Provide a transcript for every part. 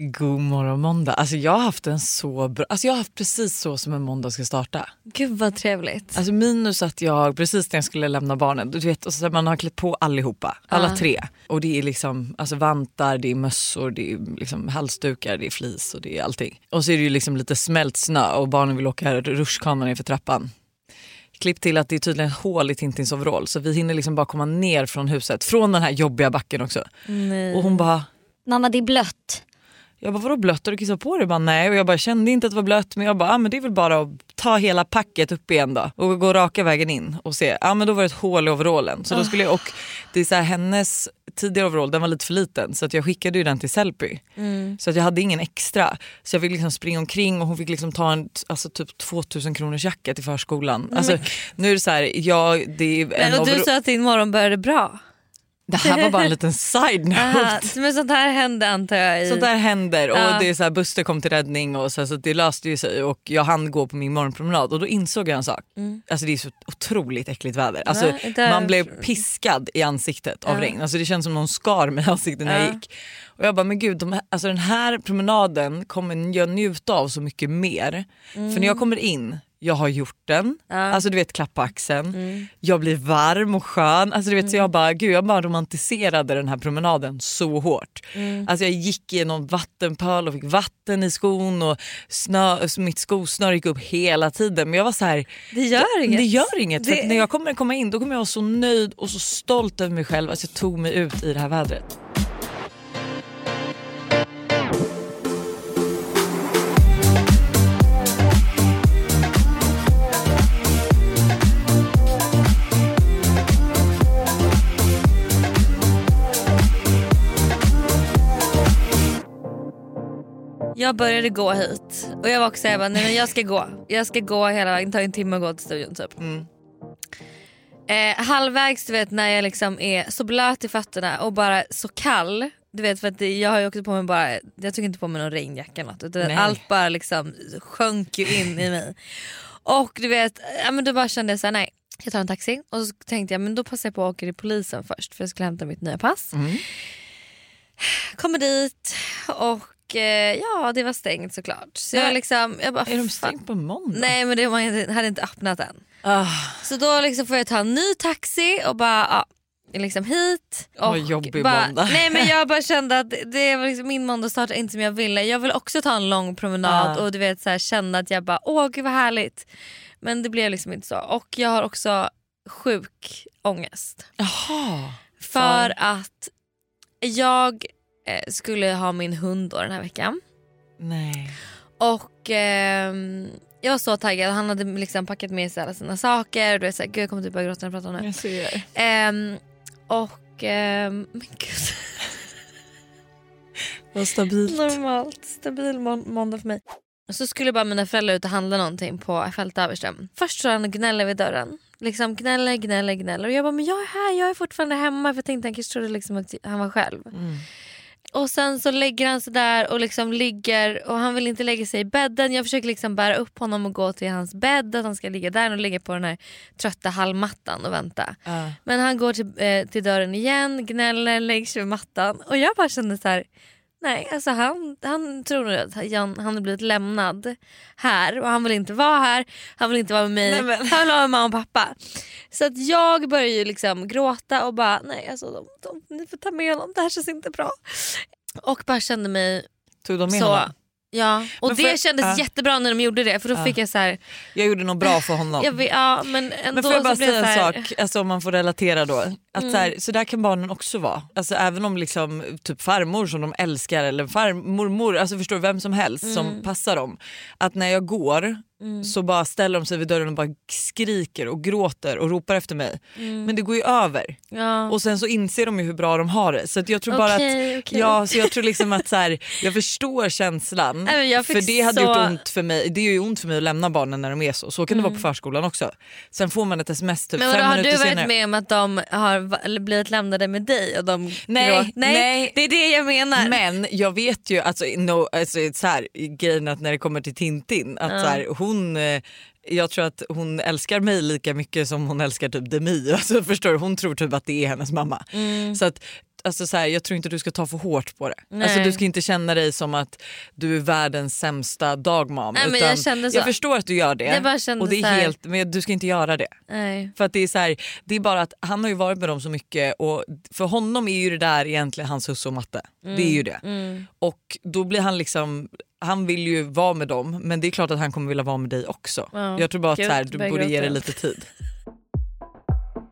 God morgon måndag. Alltså jag har haft en så bra, alltså jag har haft precis så som en måndag ska starta. Gud vad trevligt. Alltså minus att jag precis när jag skulle lämna barnen, du vet och så man har klätt på allihopa, alla Ja. tre. Och det är liksom alltså vantar, det är mössor, det är liksom halsdukar, det är flis och det är allting. Och så är det ju liksom lite smält snö och barnen vill åka rutschkana ner för trappan. Klipp till att det är tydligen hål i Tintins overall så vi hinner liksom bara komma ner från huset, från den här jobbiga backen också. Nej. Och hon bara Mamma det är blött. Jag bara vadå blött? Har du kissat på dig? Jag bara, nej. Och jag bara kände inte att det var blött men jag bara ah, men det är väl bara att ta hela packet upp igen då och gå raka vägen in och se. Ja ah, men då var det ett hål i overallen. Så då skulle jag, och det är så här, hennes tidigare overall den var lite för liten så att jag skickade ju den till Sellpy. Så att jag hade ingen extra. Så jag fick liksom springa omkring och hon fick liksom ta en alltså typ 2000 kronors jacka till förskolan. Alltså, nu är det så här, jag, det är en Men, och du sa att din morgon började bra. Det här var bara en liten side note. Aha, men sånt här hände antar jag. I... Sånt där händer och Ja. det är så här, Buster kom till räddning och så, så det löste ju sig och jag hann gå på min morgonpromenad och då insåg jag en sak. Alltså det är så otroligt äckligt väder. Alltså, Ja, där- man blev piskad i ansiktet av Ja. regn. Alltså det känns som någon skar mig i ansiktet när jag Ja. gick. Och jag bara men gud de här, alltså den här promenaden kommer jag njuta av så mycket mer. För när jag kommer in jag har gjort den, Mm. Ja. Mm. alltså du vet klappa axeln, jag blir varm och skön. Alltså, du vet, så jag bara, gud, jag bara romantiserade den här promenaden så hårt. Mm. Alltså, jag gick i någon vattenpöl och fick vatten i skon och snö, mitt skosnöre gick upp hela tiden. Men jag var så här, Det gör inget. det gör inget. Det- när jag kommer komma in då kommer jag vara så nöjd och så stolt över mig själv att jag tog mig ut i det här vädret. Jag började gå hit och jag var också bara, nej men jag ska gå. Jag ska gå hela vägen, ta en timme att gå till studion typ. Mm. Eh, halvvägs du vet när jag liksom är så blöt i fötterna och bara så kall. Du vet för att jag har ju också på mig bara, jag tog inte på mig någon regnjacka eller något utan Nej. allt bara liksom sjönk ju in i mig. Och du vet, ja, men då bara kände jag såhär nej. Jag tar en taxi och så tänkte jag men då passar jag på att åka till polisen först för jag skulle hämta mitt nya pass. Mm. Kommer dit och ja det var stängt såklart. Så jag liksom, jag bara, Är de stängt på måndag? Nej men det inte- hade inte öppnat än. Ah, Så då liksom får jag ta en ny taxi och bara ja, liksom hit. Och Vad jobbig bara, måndag. Nej men jag bara kände att det var liksom, min måndag startade inte som jag ville. Jag vill också ta en lång promenad Ja. och du vet så här, känna att jag bara åh gud vad härligt. Men det blev liksom inte så. Och jag har också sjuk ångest. Jaha. För att jag eh, skulle ha min hund då den här veckan. Nej. Och ehm, jag var så taggad. Han hade liksom packat med sig alla sina saker. Och du vet, så här, Gud jag kommer typ börja gråta när jag pratar om det. Jag ser. Ehm, och ehm, men gud. Vad stabilt. Normalt. Stabil må- måndag för mig. Så skulle bara mina föräldrar ut och handla någonting på Fält Överström. Först står han och gnäller vid dörren. Liksom gnäller, gnäller, gnäller. Och jag bara, men jag är här, jag är fortfarande hemma. För jag tänkte han kanske trodde liksom att han var själv. Mm. Och sen så lägger han sig där och liksom ligger och han vill inte lägga sig i bädden. Jag försöker liksom bära upp honom och gå till hans bädd. Att han ska ligga där och ligga på den här trötta hallmattan och vänta. Ja. Men han går till, eh, till dörren igen, gnäller, lägger sig vid mattan. Och jag bara kände så här. Nej, alltså han, han tror nog att han, han har blivit lämnad här och han vill inte vara här. Han vill inte vara med mig. Nej, Han vill vara med mamma och pappa. Så att jag börjar ju liksom gråta och bara nej alltså de, de, ni får ta med honom, det här känns inte bra. Och bara kände mig Tog de med så. honom? Ja, och Men det kändes ja. jättebra när de gjorde det för då Ja. fick jag så här, Jag gjorde nog bra för honom. vet, ja, men ändå Men får jag bara säga en så här, Mm. sak, alltså, om man får relatera då. Att så, här, så där kan barnen också vara. Alltså, även om liksom, typ farmor som de älskar eller farmormor, alltså förstår du, vem som helst Mm. som passar dem. Att när jag går så bara ställer de sig vid dörren och bara skriker och gråter och ropar efter mig. Mm. Men det går ju över. Ja. Och sen så inser de ju hur bra de har det. Så jag tror bara att okej. Ja, så jag tror liksom att så här, jag förstår känslan. Nej, jag för det hade så- gjort ont för mig. Det är ju ont för mig att lämna barnen när de är så. Så kan det vara på förskolan också. Sen får man ett sms typ Mm. Men vadå, fem har minuter du varit senare. med om att de har blivit lämnade med dig? Och de Nej, nej, nej. det är det jag menar. Men jag vet ju, alltså, no, alltså så här, grejen att när det kommer till Tintin, att så här, hon eh, jag tror att hon älskar mig lika mycket som hon älskar typ Demi. Alltså, förstår du? Hon tror typ att det är hennes mamma. Mm. Så att alltså så här, jag tror inte du ska ta för hårt på det. Nej. Alltså, du ska inte känna dig som att du är världens sämsta dagmam. Nej, men jag kände så. jag förstår att du gör det. Kände och det är helt, men du ska inte göra det. Nej. För att det är så här, det är bara att han har ju varit med dem så mycket och för honom är ju det där egentligen hans husse och matte. Det är ju det. Mm. Och då blir han liksom, han vill ju vara med dem men det är klart att han kommer vilja vara med dig också. Ja. Jag tror bara att Gud, så här, du borde ge det lite tid.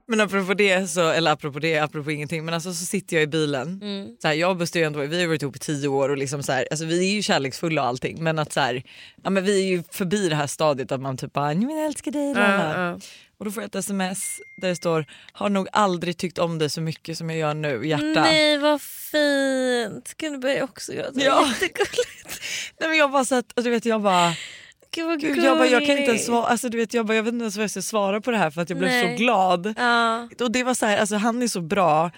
Men apropå det, så, eller apropå det, apropå ingenting, men alltså så sitter jag i bilen. Mm. Så här, jag och Buster ändå, vi har varit ihop i tio år och liksom så här, alltså vi är ju kärleksfulla och allting men att så här, ja, men vi är ju förbi det här stadiet att man typ bara “nej men jag älskar dig”. Ja, ja. och då får jag ett sms där det står “har nog aldrig tyckt om dig så mycket som jag gör nu, hjärta”. Nej vad fint. Börjar jag också gråta. Ja. Jättegulligt. Nej, men jag bara så att, och du vet jag bara Gud vad Gud, jag, bara, jag kan inte ens gulligt. svara, alltså, du vet, jag, bara, jag vet inte ens vad jag ska svara på det här för att jag blev Nej. så glad. Ja. Och det var så här, alltså, han är så bra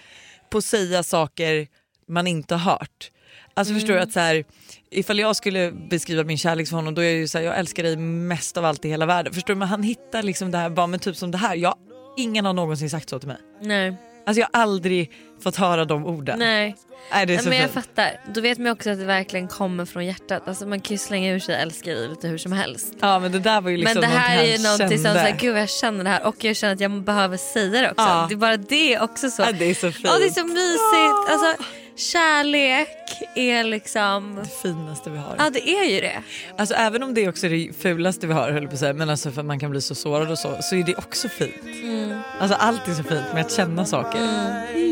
på att säga saker man inte har hört. Alltså förstår Mm. du att så här, ifall jag skulle beskriva min kärlek för honom då är jag ju så här, jag älskar dig mest av allt i hela världen. Förstår du? Men han hittar liksom det här, bara men typ som det här. Jag, ingen har någonsin sagt så till mig. Nej. Alltså jag har aldrig fått höra de orden. Nej. Nej, det är så men jag fint. fattar. Då vet man också att det verkligen kommer från hjärtat. Alltså man kan ju slänga ur sig älskar dig lite hur som helst. Ja men det där var ju liksom men det här är ju någonting han som kände. såhär, gud jag känner det här och jag känner att jag behöver säga det också. Ja. Det är bara det också så. Ja, det är så fint. Ja, det är så mysigt. Alltså, kärlek är liksom... det finaste vi har. Ja det är ju det. Alltså även om det också är det fulaste vi har höll på att säga, men alltså för att man kan bli så sårad och så, så är det också fint. Mm. Alltså allt är så fint med att känna saker. Cause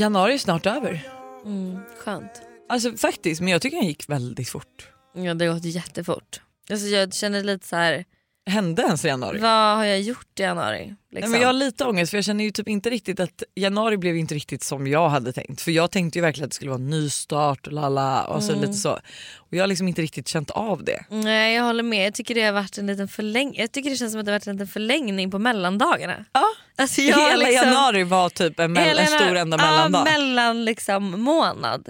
Januari är snart över. Mm, skönt. Alltså faktiskt, men jag tycker den gick väldigt fort. Ja det har gått jättefort. Alltså, jag känner lite så här. Hände ens i januari? vad har jag gjort i januari? Nej, Liksom? men jag har lite ångest för jag känner ju typ inte riktigt att januari blev inte riktigt som jag hade tänkt. För jag tänkte ju verkligen att det skulle vara en nystart och lala och så Mm. lite så. Och jag har liksom inte riktigt känt av det. Nej jag håller med, jag tycker det har varit en liten förläng... Jag tycker det känns som att det har varit en liten förlängning på mellandagarna. Ja, Alltså, jag hela liksom- januari var typ en, en stor enda mellandag. Ja, mellan liksom månad.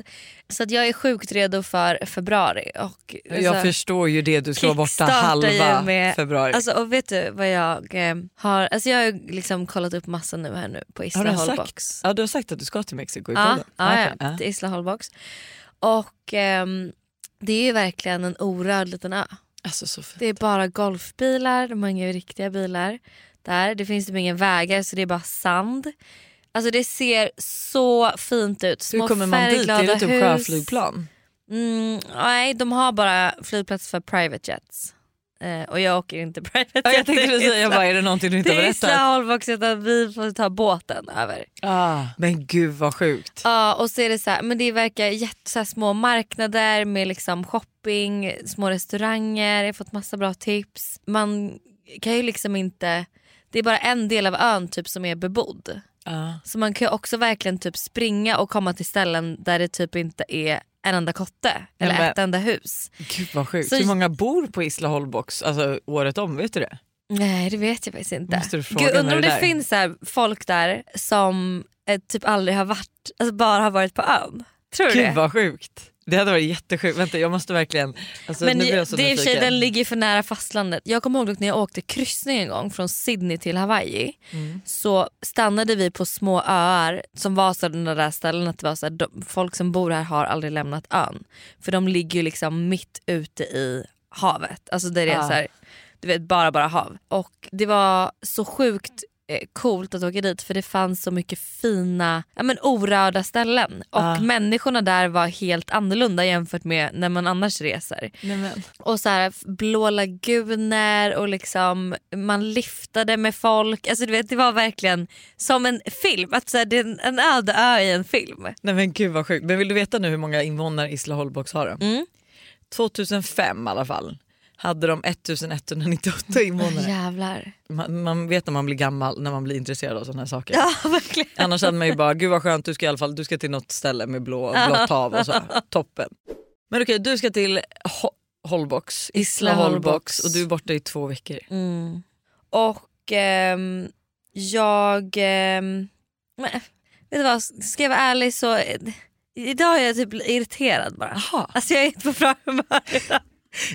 Så att jag är sjukt redo för februari. Och, jag alltså, förstår ju det, du ska vara borta halva med- februari. Alltså, och vet du vad jag eh, har, alltså jag ju liksom kollat upp massa nu här nu på Isla Holbox. Ja, du har sagt att du ska till Mexiko i Ja, podden. ja, till Isla Holbox. Och ehm, det är ju verkligen en orörd liten ö. Alltså så fint. Det är bara golfbilar, de har inga riktiga bilar där. Det finns typ inga vägar så det är bara sand. Alltså det ser så fint ut. Små Hur kommer man dit? Är det typ sjöflygplan? Mm, nej, de har bara flygplats för private jets. Eh, och jag åker inte private Ja, jag tänkte till precis säga, bara, är det någonting du inte har till Isla berättat? Holbox utan vi får ta båten över. Ah, men gud vad sjukt. Ja och så är det så här, men det verkar jätte, så små marknader med liksom shopping, små restauranger, jag har fått massa bra tips. Man kan ju liksom inte, det är bara en del av ön typ som är bebodd. Ah. Så man kan också verkligen typ springa och komma till ställen där det typ inte är en enda kotte eller men- ett enda hus. Gud vad sjukt. Så- Hur många bor på Isla Holbox alltså, året om? Vet du det? Nej det vet jag faktiskt inte. Måste du fråga Gud, när undrar om du det där. finns så här folk där som eh, typ aldrig har varit, alltså bara har varit på ön. Tror du Gud det? vad sjukt. Det hade varit jättesjukt. Vänta jag måste verkligen... Alltså, Men nu blir jag så det är i och för sig, nyfiken. den ligger för nära fastlandet. Jag kommer ihåg när jag åkte kryssning en gång från Sydney till Hawaii. Mm. Så stannade vi på små öar som var sådana där ställen att det var så här, de, folk som bor här har aldrig lämnat ön. För de ligger ju liksom mitt ute i havet. Alltså där det är Ah. så här, du vet bara bara hav. Och det var så sjukt coolt att åka dit för det fanns så mycket fina ja, men orörda ställen. Och Ah. människorna där var helt annorlunda jämfört med när man annars reser. Nej, men. Och så här, blå laguner och liksom man liftade med folk. Alltså du vet det var verkligen som en film. Att så här, det är en, en öde ö i en film. Nej men gud vad sjukt. Men vill du veta nu hur många invånare Isla Holbox har? Mm. 2005 i alla fall hade de 1198 invånare. Jävlar. Man, man vet när man blir gammal när man blir intresserad av sådana här saker. Ja verkligen. Annars hade man ju bara, gud vad skönt du ska i alla fall du ska till något ställe med blå, blått hav och så. Toppen. Men okej du ska till Ho- Holbox, Isla Isla Holbox och du är borta i två veckor. Mm. Och ehm, jag... ehm, men, vet du vad, ska jag vara ärlig så... eh, Idag är jag typ irriterad bara. Jaha. Alltså jag är inte på bra humör.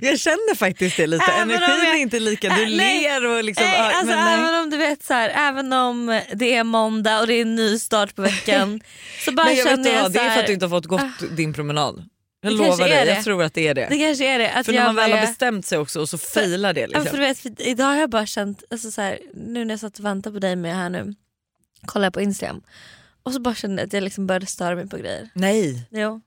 Jag känner faktiskt det lite, Även energin jag- är inte lika, du Äh, ler och liksom... Nej, alltså, men nej. även om du vet så här, även om det är måndag och det är en ny start på veckan så bara Men jag känner jag vad, det är för att du inte har fått gått din promenad. Jag Det lovar dig, jag tror att det är det. Det kanske är det. Att för när man väl har bestämt sig också och så failar det. Liksom. för vet, för idag har jag bara känt, alltså så här, nu när jag satt och väntade på dig med här nu, kollade jag på Instagram och så bara kände jag att jag liksom började störa mig på grejer. Nej. Jo.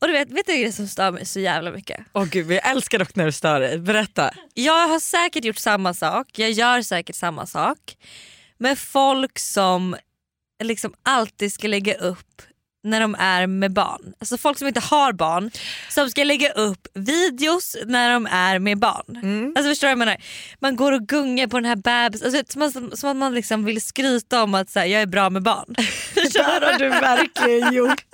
Och du vet, vet du det som stör mig så jävla mycket? Åh gud, jag älskar dock när du stör dig. Berätta. Jag har säkert gjort samma sak, jag gör säkert samma sak. Men folk som liksom alltid ska lägga upp när de är med barn. Alltså folk som inte har barn som ska lägga upp videos när de är med barn. Mm. Alltså förstår du vad jag menar? Man går och gungar på den här bebis, alltså, som, som, som att man liksom vill skryta om att så här, jag är bra med barn. Det har du verkligen gjort.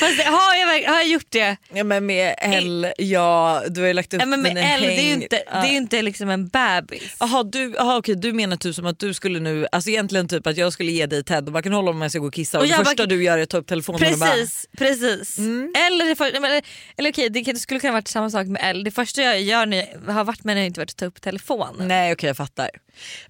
Fast har, jag, har jag gjort det? Ja, men med L, ja du har ju lagt upp Ja, men med L, det är ju häng- inte, Ja. det är inte liksom en bebis. Jaha du, aha, okej, du menar typ som att du skulle nu, alltså egentligen typ att jag skulle ge dig Ted och bara kan hålla om jag ska gå och kissa och, Och det första bara- du gör är att ta upp telefonen och bara Precis, precis. Mm. Eller, det för, eller, eller okej, kan- det skulle kunna varit samma sak med L. Det första jag gör när jag har varit med när jag inte varit att ta upp telefonen. Nej okej jag fattar.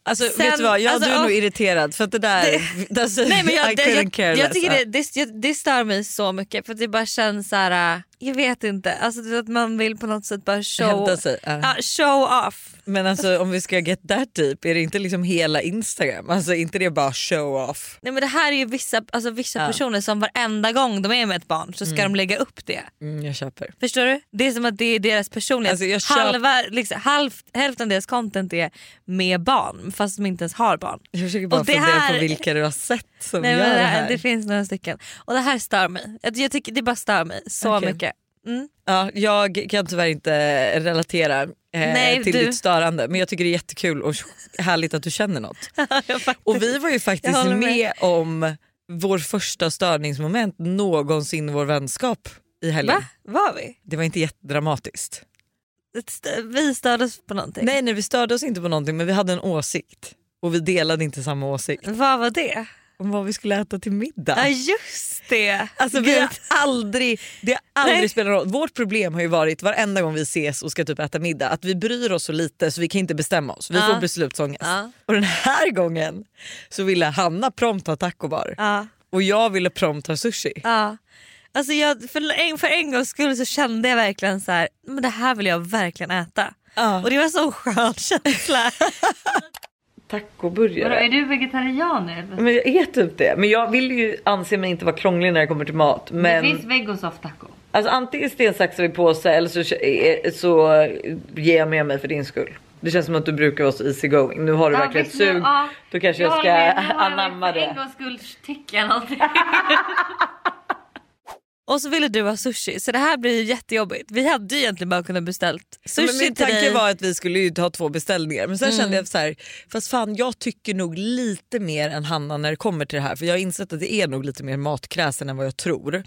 Alltså Sen- vet du vad, ja, alltså, du är nog och- irriterad för att det där, det, alltså, Nej, men jag, I det, couldn't jag, care jag less. tycker Ja. det, det, jag- det stör mig så mycket för att det bara känns så här. Jag vet inte, alltså, att man vill på något sätt bara show, sig. Ja. ja, show off. Men alltså om vi ska get that deep, är det inte liksom hela Instagram? Alltså inte det bara show off? Nej, men det här är ju vissa, alltså, vissa Ja. personer som varenda gång de är med ett barn så ska de lägga upp det. Mm, jag köper. Förstår du? Det är som att det är deras personlighet. Alltså, Halva, liksom, halv, hälften av deras content är med barn fast de inte ens har barn. Jag försöker bara Och fundera här- på vilka du har sett som Nej, gör det här. det finns några stycken. Och det här stör mig. Jag, jag tycker Det bara stör mig så Okej. mycket. Mm. Ja, jag kan tyvärr inte relatera eh, Nej, till du- ditt störande men jag tycker det är jättekul och härligt att du känner något. Faktiskt- Och vi var ju faktiskt med. med. om vår första störningsmoment någonsin i vår vänskap i helgen. Va? Var vi? Det var inte jättedramatiskt. Vi stördes på någonting. Nej, nej vi störde oss inte på någonting men vi hade en åsikt. Och vi delade inte samma åsikt Vad var det? Om vad vi skulle äta till middag. Ja just det. Alltså vi har aldrig, det har aldrig Nej. spelat roll. Vårt problem har ju varit varenda gång vi ses och ska typ äta middag att vi bryr oss så lite så vi kan inte bestämma oss. Vi Ja. får beslutsångest. Ja. Och den här gången så ville Hanna prompt ha tacobar Ja. och jag ville prompt ha sushi. Ja. Alltså jag, för, en, för en gångs skull så kände jag verkligen så här, men det här vill jag verkligen äta. Ja. Och det var så skön känsla. Tacoburgare. du vegetarian eller? Men jag är typ det. Men jag vill ju anse mig inte vara krånglig när det kommer till mat. Men veg och soft taco. alltså, antingen sten, sax eller påse eller så, eh, så ger jag med mig för din skull. Det känns som att du brukar vara så easy going. Nu har du verkligen ett sug. Då kanske jag, ska anamma det. gångs skull tycker jag någonting. Och så ville du ha sushi så det här blir ju jättejobbigt. Vi hade ju egentligen bara kunnat beställt sushi Men min tanke dig. var att vi skulle ha två beställningar men sen Mm. kände jag så här, fast fan jag tycker nog lite mer än Hanna när det kommer till det här för jag har insett att det är nog lite mer matkräsen än vad jag tror.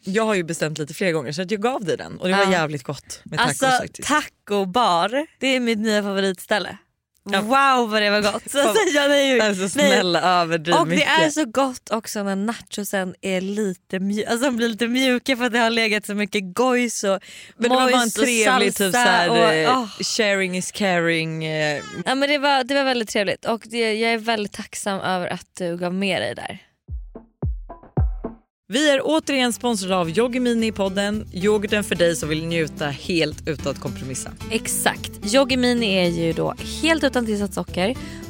Jag har ju bestämt lite fler gånger så att jag gav dig den och det var Mm. Ja. jävligt gott med tacos Alltså faktiskt. tacobar, det är mitt nya favoritställe. Ja. Wow vad det var gott. Så, så, ja, nej, Alltså nej. snälla överdriv Och det mycket. är så gott också när nachosen är lite, mju- alltså de blir lite mjuka för att det har legat så mycket gojs och men det var en trevlig typ såhär, och, åh. sharing is caring. Eh, Ja, men det, var, det var väldigt trevligt och det, jag är väldigt tacksam över att du gav med dig där. Vi är återigen sponsrade av Yoggi Mini i podden. Yoghurten för dig som vill njuta helt utan att kompromissa. Exakt. Yoggi Mini är ju då helt utan tillsatt socker,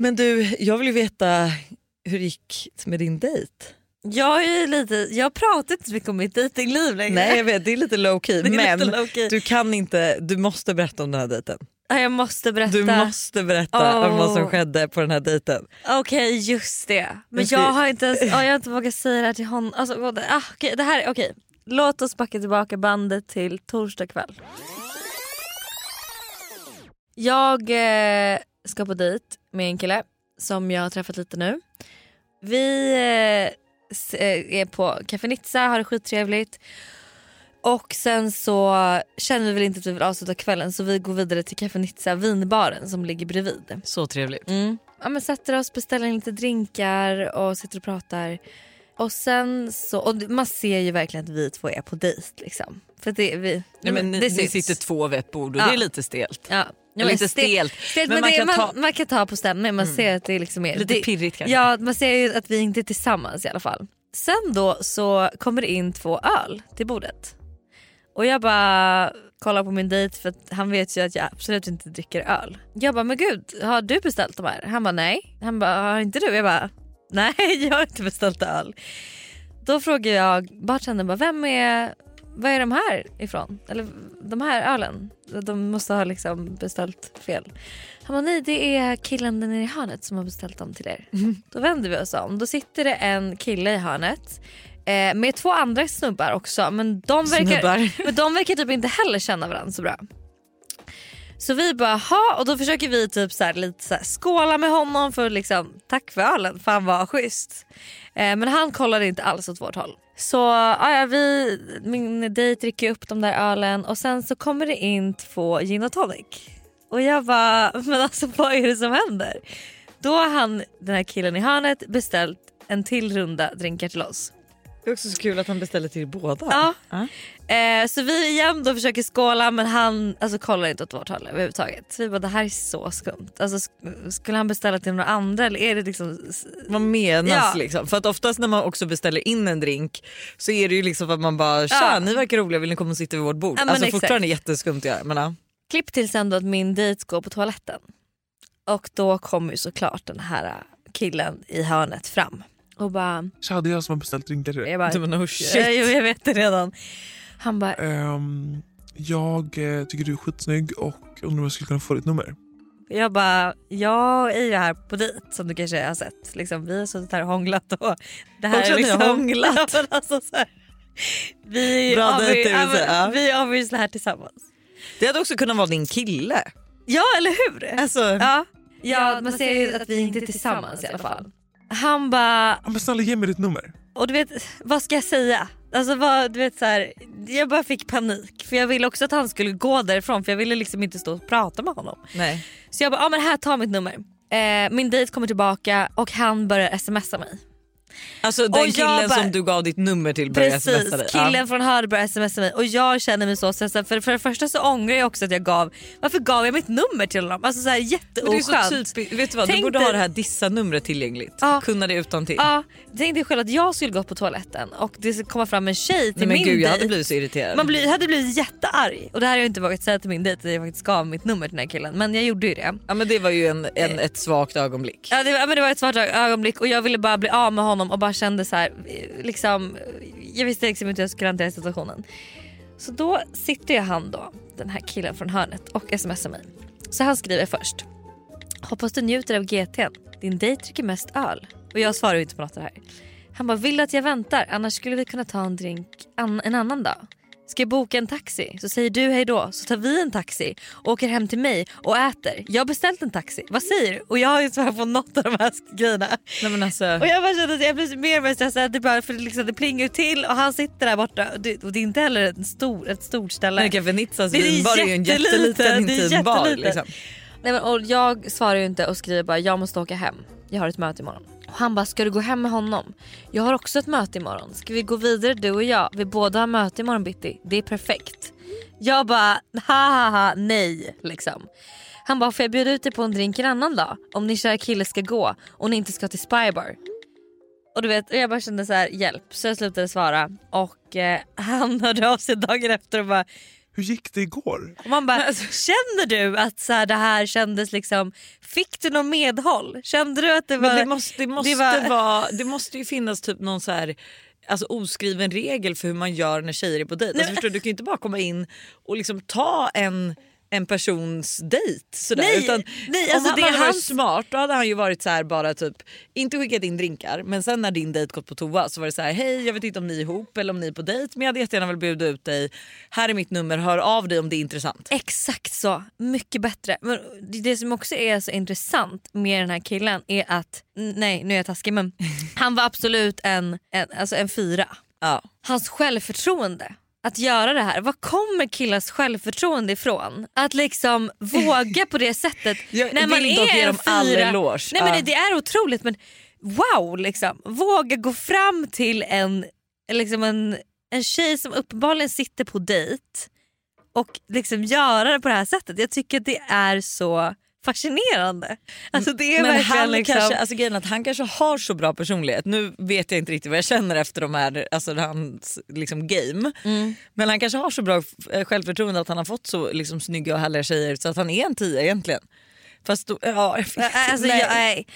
Men du, jag vill ju veta hur det gick med din dejt. Jag, är lite, jag pratar inte så mycket om mitt dejtingliv längre. Nej jag vet, det är lite low key men low key. du kan inte, du måste berätta om den här dejten. Ja, Jag måste berätta. Du måste berätta om vad som skedde på den här dejten. Okej just det. Men Jag har inte ens, ja, jag har inte vågat säga det här till honom. Alltså, ah, det här, okej. Låt oss backa tillbaka bandet till torsdag kväll. Jag eh, ska på dejt med en kille som jag har träffat lite nu. Vi eh, eh, är på Café Nizza, har det skittrevligt. Och sen så känner vi väl inte att vi vill avsluta kvällen så vi går vidare till Café Nizza, vinbaren som ligger bredvid. Så trevligt. Mm. Ja, men sätter oss, beställer lite drinkar och sitter och pratar. Och sen så, och man ser ju verkligen att vi två är på dejt liksom. För det, vi, Nej, men ni, det ni sitter två vid ett bord och Ja. det är lite stelt. Ja. Ja, Eller inte stel- stelt, stelt, men men, man det, kan man, ta- man kan ta på stämningen, man ser att det liksom är, Lite det, pirrigt kanske. Ja man ser ju att vi inte är tillsammans i alla fall. Sen då så kommer det in två öl till bordet. Och jag bara kollar på min dejt för han vet ju att jag absolut inte dricker öl. Jag bara men gud har du beställt de här? Han bara nej. Han bara har inte du? Jag bara nej jag har inte beställt öl. Då frågar jag bartendern bara vem är, vad är de här ifrån? Eller de här ölen? De måste ha liksom beställt fel. Han bara nej det är killen där nere i hörnet som har beställt dem till er. Då vänder vi oss om. Då sitter det en kille i hörnet eh, med två andra snubbar också men de verkar, men de verkar typ inte heller känna varandra så bra. Så vi bara ha och då försöker vi typ så här, lite så här, skåla med honom för liksom tack för ölen, fan vad schysst. Eh, men han kollade inte alls åt vårt håll. Så ja, vi, min dejt dricker upp de där ölen och sen så kommer det in två gin och tonic. Och jag bara, men alltså vad är det som händer? Då har han, den här killen i hörnet beställt en till runda drinkar till oss. Det är också så kul att han beställer till båda. Ja. Ja. Eh, så vi igen då försöker skåla men han alltså, kollar inte åt vårt håll överhuvudtaget. Så vi bara det här är så skumt. Alltså, sk- skulle han beställa till några andra eller är det liksom... Vad menas Ja. liksom? För att oftast när man också beställer in en drink så är det ju liksom att man bara tja Ja. ni verkar roliga vill ni komma och sitta vid vårt bord? Ja, alltså exakt. fortfarande jätteskumt ja. Men, ja. Klipp till sen då att min dejt går på toaletten. Och då kommer ju såklart den här äh, killen i hörnet fram. Och bara... Så det är jag som har beställt drinkar till dig. Jag bara Du oh, shit. "Ja, jo, jag vet det redan. Han bara Ehm, jag eh, tycker du är skitsnygg och undrar om jag skulle kunna få ditt nummer. Jag bara, jag är ju här på dejt som du kanske har sett. Liksom, vi har suttit här och hånglat och det här Också är liksom... har hånglat. Alltså, så här, vi, Bra vill säga. vi obviously här tillsammans. Det hade också kunnat vara din kille. Ja eller hur? Alltså, Ja, ja man ser ju att vi inte är tillsammans i alla fall. Han bara, men snälla ge mig ditt nummer. Och du vet, vad ska jag säga? Alltså vad, du vet, så här, jag bara fick panik för jag ville också att han skulle gå därifrån för jag ville liksom inte stå och prata med honom. Nej. Så jag bara, ja men här ta mitt nummer. Eh, min dejt kommer tillbaka och han börjar smsa mig. Alltså den Och killen bara- som du gav ditt nummer till började smsa dig. killen från Hörde började smsa mig och jag känner mig så stressad för, för det första så ångrar jag också att jag gav, varför gav jag mitt nummer till honom? Alltså såhär Men det är jätteoskönt. så typiskt, vet du vad? Du Tänk borde dig- ha det här dissa-numret tillgängligt. Ja. Kunna det utan till. Ja, tänk dig själv att jag skulle gå på toaletten och det skulle komma fram en tjej till Nej, men min gud jag hade blivit så irriterad. Man blir, hade blivit jättearg och det här har jag inte vågat säga till min dejt att jag faktiskt gav mitt nummer till den här killen men jag gjorde ju det. Ja men det var ju en, en, ett svagt ögonblick. Ja, det, ja, men det var ett svart ögonblick och jag ville bara bli av med honom och bara kände så här, liksom, jag visste liksom inte hur jag skulle hantera situationen. Så då sitter ju han då, den här killen från hörnet och smsar mig. Så han skriver först. Hoppas du njuter av GT'n. Din dejt dricker mest öl. Och jag svarar ju inte på något av det här. Han bara, vill att jag väntar? Annars skulle vi kunna ta en drink an- en annan dag. Ska jag boka en taxi? Så säger du hej då så tar vi en taxi och åker hem till mig och äter. Jag har beställt en taxi. Vad säger du? Och jag har ju svarat på något av de här grejerna. Nej, men alltså, Och jag bara kände att jag blir mer och mer stressad. Det, bara, för liksom, det plingar till och han sitter där borta. Och det, och det är inte heller en stor, ett stort ställe. men Café Nizzas vinbar är ju en jättelite, jätteliten det är intim bar. jättelite. Liksom. Nej, men, och jag svarar ju inte och skriver bara jag måste åka hem. Jag har ett möte imorgon. Och han bara ska du gå hem med honom? Jag har också ett möte imorgon. Ska vi gå vidare du och jag? Vi båda har möte imorgon bitti. Det är perfekt. Jag bara ha ha ha nej liksom. Han bara får jag bjuda ut dig på en drink en annan dag? Om din kära kille ska gå och ni inte ska till Spybar. Och du vet, jag bara kände så här hjälp så jag slutade svara och eh, han hörde av sig dagen efter och bara hur gick det igår? och man bara, känner du att så här, det här kändes liksom, fick du någon medhåll? Kände du att det var... Men det måste, det, måste var- vara, det måste ju finnas typ någon så här, alltså oskriven regel för hur man gör när tjejer är på dejt. Alltså, förstår du, du kan ju inte bara komma in och liksom ta en en persons dejt sådär. Nej, Utan nej, om alltså han det är hade varit hans- smart då hade han ju varit så bara typ inte skickat in drinkar men sen när din dejt gått på toa så var det så här hej jag vet inte om ni är ihop eller om ni är på dejt men jag hade jättegärna velat bjuda ut dig. Här är mitt nummer, hör av dig om det är intressant. Exakt så, mycket bättre. Men det- det som också är så intressant med den här killen är att, nej nu är jag taskig men han var absolut en, en, alltså en fyra. Ja. Hans självförtroende att göra det här, var kommer killars självförtroende ifrån? Att liksom våga på det sättet. Jag vill dock ge dem eloge. Nej, men det, det är otroligt men wow liksom. Våga gå fram till en, liksom en, en tjej som uppenbarligen sitter på dejt och liksom göra det på det här sättet. Jag tycker att det är så fascinerande. Alltså det är Men han, liksom... kanske, alltså grejen att han kanske har så bra personlighet. Nu vet jag inte riktigt vad jag känner efter de här, alltså hans liksom game. Mm. Men han kanske har så bra eh, självförtroende att han har fått så liksom, snygga och härliga tjejer så att han är en tia egentligen. Fast då, ja, jag Alltså, jag, nej.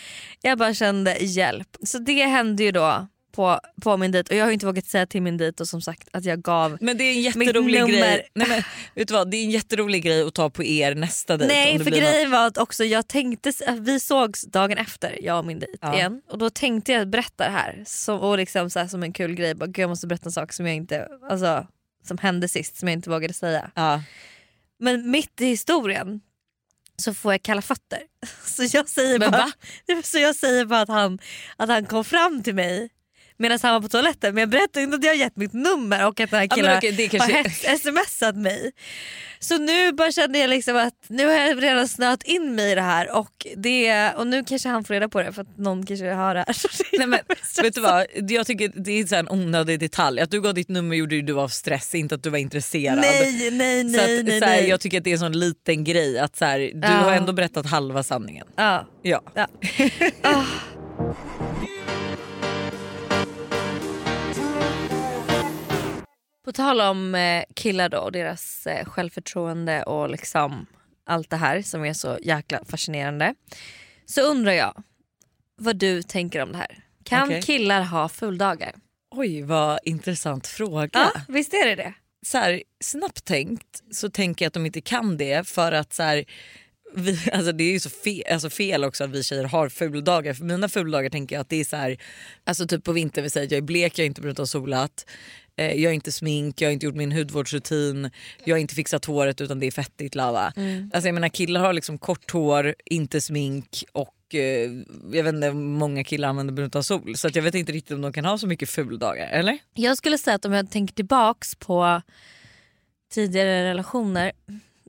jag bara kände hjälp. Så det hände ju då på, på min dejt och jag har inte vågat säga till min dejt och som sagt att jag gav Men det är en jätterolig nummer. grej. Nej, men, vet du vad? Det är en jätterolig grej att ta på er nästa dejt. Nej för något. grejen var att också jag tänkte, att vi sågs dagen efter jag och min dejt Ja. igen och då tänkte jag berätta det här som, och liksom så här, som en kul grej. Bara, jag måste berätta en sak som jag inte, alltså, som hände sist som jag inte vågade säga. Ja. Men mitt i historien så får jag kalla fötter. Så jag säger, Men bara, va? så jag säger bara att han, att han kom fram till mig medan han var på toaletten men jag berättar inte att jag har gett mitt nummer och att den här Ja, killen okej, det kanske- har smsat mig. Så nu bara kände jag liksom att nu har jag redan snöat in mig i det här och, det, och nu kanske han får reda på det för att någon kanske hör det här. Så Nej, men, vet du vad? Jag tycker det är så en onödig detalj. Att du gav ditt nummer gjorde du av stress, inte att du var intresserad. Nej nej så nej att, nej. så här, nej. Jag tycker att det är en sån liten grej att så här, du Ja. har ändå berättat halva sanningen. ja. Ja. Ja. Ah. På tal om eh, killar då och deras eh, självförtroende och liksom allt det här som är så jäkla fascinerande. Så undrar jag vad du tänker om det här. Kan Okej. killar ha fuldagar? Oj vad intressant fråga. Ja, visst är det det? Så här, snabbt tänkt så tänker jag att de inte kan det för att så här, vi, alltså det är ju så fel, alltså fel också att vi tjejer har fuldagar. För mina fuldagar tänker jag att det är så här, alltså typ på vintern, vi säger att jag är blek, jag har inte brunnit och solat. Eh, jag har inte smink, jag har inte gjort min hudvårdsrutin, jag har inte fixat håret utan det är fettigt lava. Alltså jag menar killar har liksom kort hår, inte smink och eh, jag vet inte, många killar använder brunt av sol så jag vet inte riktigt om de kan ha så mycket fuldagar eller? Jag skulle säga att om jag tänker tillbaks på tidigare relationer,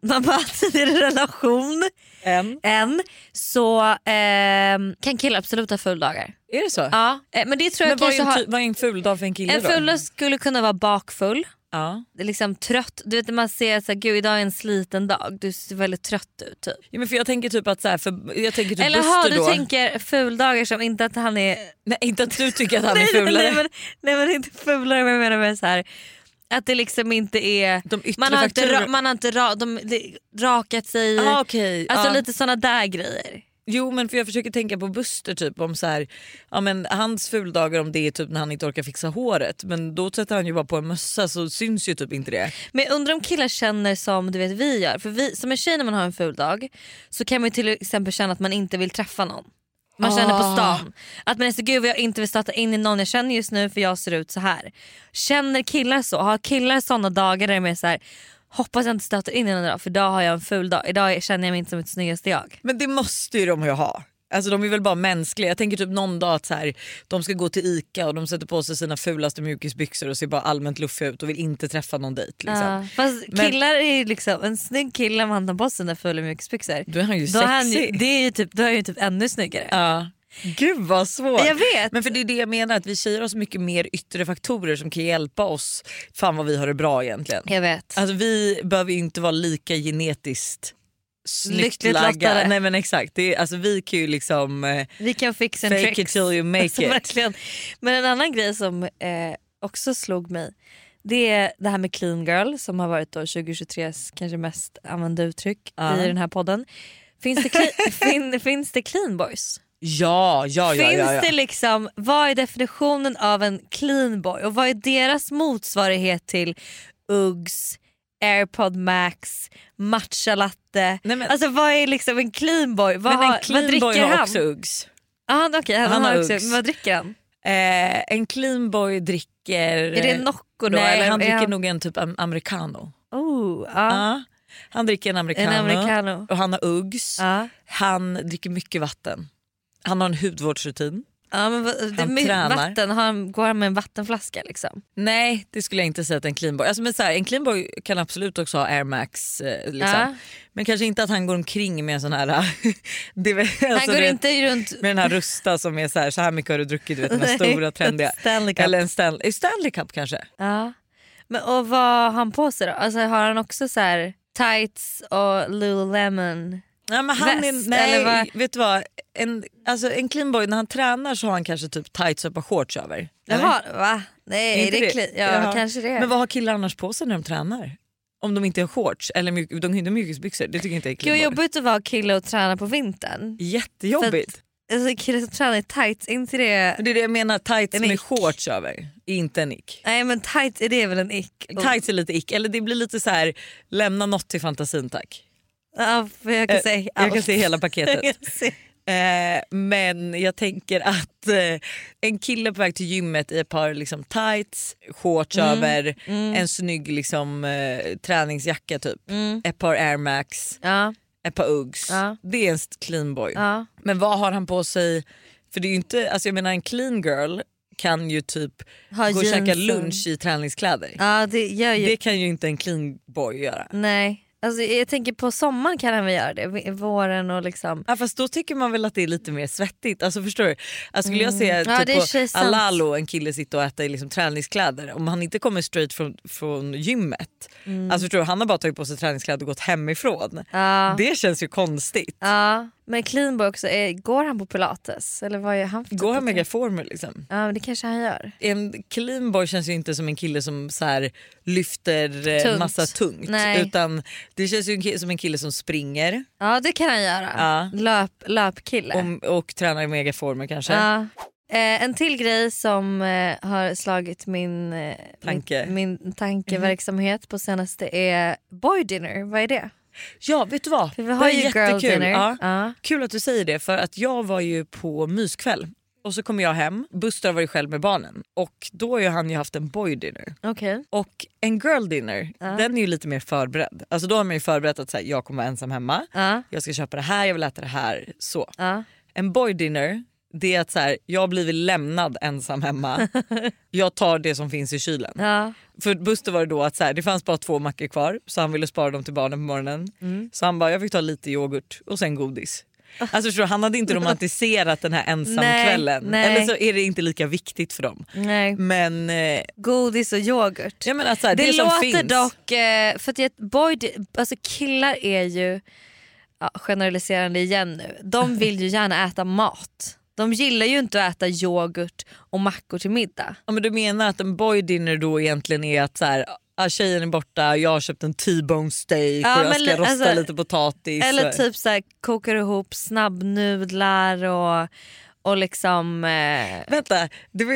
man bara tidigare relation, En. en, så ehm, kan killar absolut ha fuldagar. Är det så? Ja, eh, men det tror Men jag vad är, en, ty- vad är en ful dag för en kille En då? full skulle kunna vara bakfull, Ja. det är liksom trött. Du vet när man ser att gud idag är en sliten dag, du ser väldigt trött ut. Typ. ja men för jag tänker typ att så här, för jag tänker typ Eller Buster har du då. tänker fuldagar som inte att han är... Nej inte att du tycker att han är fulare. nej, men, nej men inte fulare men jag menar med så här att det liksom inte är... Man har inte, faktorer- ra, man har inte ra, de, de, rakat sig. Ah, okej. Alltså ja. lite såna där grejer. Jo men för jag försöker tänka på Buster typ om så här, ja men hans fuldagar om det är typ när han inte orkar fixa håret men då sätter han ju bara på en mössa så syns ju typ inte det. Men undrar om killar känner som du vet vi gör. För vi, som en tjej när man har en ful dag så kan man till exempel känna att man inte vill träffa någon. Man känner på Ah. stan. Att man är så gud jag inte vill stöta in i någon jag känner just nu för jag ser ut så här. Känner killar så? Har killar såna dagar där de är så här hoppas jag inte stöter in i någon idag för idag har jag en ful dag. Idag känner jag mig inte som ett snyggaste jag. Men det måste ju de ju ha. Alltså de är väl bara mänskliga. Jag tänker typ någon dag att så här, de ska gå till ICA och de sätter på sig sina fulaste mjukisbyxor och ser bara allmänt luffiga ut och vill inte träffa någon dejt. Liksom. Ja. Fast Men- killar är ju liksom, en snygg kille om han tar på sig sina fulla mjukisbyxor. Då är han ju Då är han, ju- sexig. det är ju typ, då är han ju typ ännu snyggare. Ja. Gud vad svårt. Jag vet. Men för det är det jag menar att vi tjejer har så mycket mer yttre faktorer som kan hjälpa oss. Fan vad vi har det bra egentligen. Jag vet. Alltså vi behöver ju inte vara lika genetiskt Lyckligt lagda. lottade. Nej men exakt. Det är, alltså vi kan ju liksom eh, Vi kan fixa en fake tricks. it till you make Alltså, it. verkligen. Men en annan grej som eh, också slog mig det är det här med clean girl som har varit då 2023s kanske mest använda uttryck Ja. i den här podden. Finns det, cle- fin, finns det clean boys? Ja, ja, ja. finns ja, ja. det liksom, vad är definitionen av en clean boy och vad är deras motsvarighet till Uggs, airpod max, matcha latte? Nej, men- Alltså vad är liksom en clean boy? Vad, Men en clean vad dricker boy har han? också Uggs. Ah, han, okay, han, Han har också, Uggs. men vad dricker han? Eh, en clean boy dricker... Är det Nocco då? Nej eller han dricker nog en typ am- americano. Oh, ja. Ja. Han dricker en americano, En americano. och han har Uggs. Han dricker mycket vatten. Han har en hudvårdsrutin. Ja, men Han tränar. vatten, har han, går han med en vattenflaska liksom? Nej det skulle jag inte säga att en clean boy. Alltså, men så här, en clean boy kan absolut också ha Air Max. Eh, liksom. Ja. Men kanske inte att han går omkring med en sån här... det, väl- Han alltså, går det- inte runt... Med den här rusta som är så här, så här mycket har du druckit, du vet, den här stora trendiga. Stanley Cup. Eller en Stanley, Stanley Cup kanske. Ja. Men, och vad har han på sig då? Alltså, har han också så här tights och Lululemon? Nej, men han Väst, är, nej, vet du vad? En, alltså, en clean boy när han tränar så har han kanske typ tights och ett par shorts över. Jaha, va? Nej, Inte det är clean. Ja, Jaha. kanske det. Men vad har killar annars på sig när de tränar? Om de inte har shorts eller mjuk, de inte mjukisbyxor. Det tycker jag inte är Gud clean boy. jobbigt att vara kille och träna på vintern. Jättejobbigt. Alltså, kille som tränar i tights, är inte det... Det är det jag menar, tights med shorts över är inte en ick. Nej men tights är det väl en ick? Tights är lite ick, eller det blir lite så här lämna något till fantasin tack. Ja, jag kan Eh, säga jag kan allt. se hela paketet. Jag. Eh, men jag tänker att eh, en kille på väg till gymmet i ett par liksom, tights, shorts Mm, över, en snygg liksom, eh, träningsjacka typ, ett par air max, Ja, ett par Uggs. Ja. Det är en clean boy. ja. Men vad har han på sig? För det är inte, alltså jag menar en clean girl kan ju typ Ha gå och käka lunch i träningskläder. ja det. Det kan ju inte en clean boy göra. Nej. Alltså, jag tänker på sommaren kan han väl göra det, våren och liksom... Ja, fast då tycker man väl att det är lite mer svettigt. Alltså förstår du? Alltså, skulle jag se Mm. Ja, och typ sig på sant. Alalo en kille sitta och äta i liksom träningskläder, om han inte kommer straight från, från gymmet, alltså förstår du, han har bara tagit på sig träningskläder och gått hemifrån. Mm. Ja. Det känns ju konstigt. Ja, men cleanboy också, är, går han på pilates? Eller vad är han för Går typ han med träning? formel liksom? Ja det kanske han gör. En clean boy känns ju inte som en kille som så här lyfter eh, Tungt. massa tungt. Nej. Utan det känns ju som en kille som springer Ja det kan han göra. Ja. Löp, löpkille. och, och tränar i megaformer kanske. Ja. Eh, en till grej som eh, har slagit min, eh, Tanke. min, min tankeverksamhet på senaste är boy dinner. Vad är det? Ja vet du vad? För vi Det har är ju jättekul. Ja. Ja. Kul att du säger det för att jag var ju på myskväll och så kommer jag hem, Buster har varit själv med barnen och då har ju han ju haft en boy dinner. Okej. Och en girl dinner den är ju lite mer förberedd. Alltså då har man ju förberett att så här, jag kommer vara ensam hemma, Ja. jag ska köpa det här, jag vill äta det här. så. Ja. En boy dinner det är att så här, jag har blivit lämnad ensam hemma. jag tar det som finns i kylen. Ja. För Buster var det då att så här, det fanns bara två mackor kvar så han ville spara dem till barnen på morgonen. Mm. Så han bara jag fick ta lite yoghurt och sen godis. Alltså förstår han hade inte romantiserat den här ensamkvällen. Nej, nej. Eller så är det inte lika viktigt för dem. Nej. Men eh, Godis och yoghurt. jag menar så här, det det, som låter finns. dock, eh, för att boy, alltså killar är ju, ja, generaliserande igen nu, de vill ju gärna äta mat. De gillar ju inte att äta yoghurt och mackor till middag. Ja, men du menar att en boy dinner då egentligen är att så här, ah, tjejen är borta, jag har köpt en T-bone steak Ja, och jag ska rosta alltså- lite potatis. Eller typ så här, kokar ihop snabbnudlar och, och liksom... Eh, Vänta,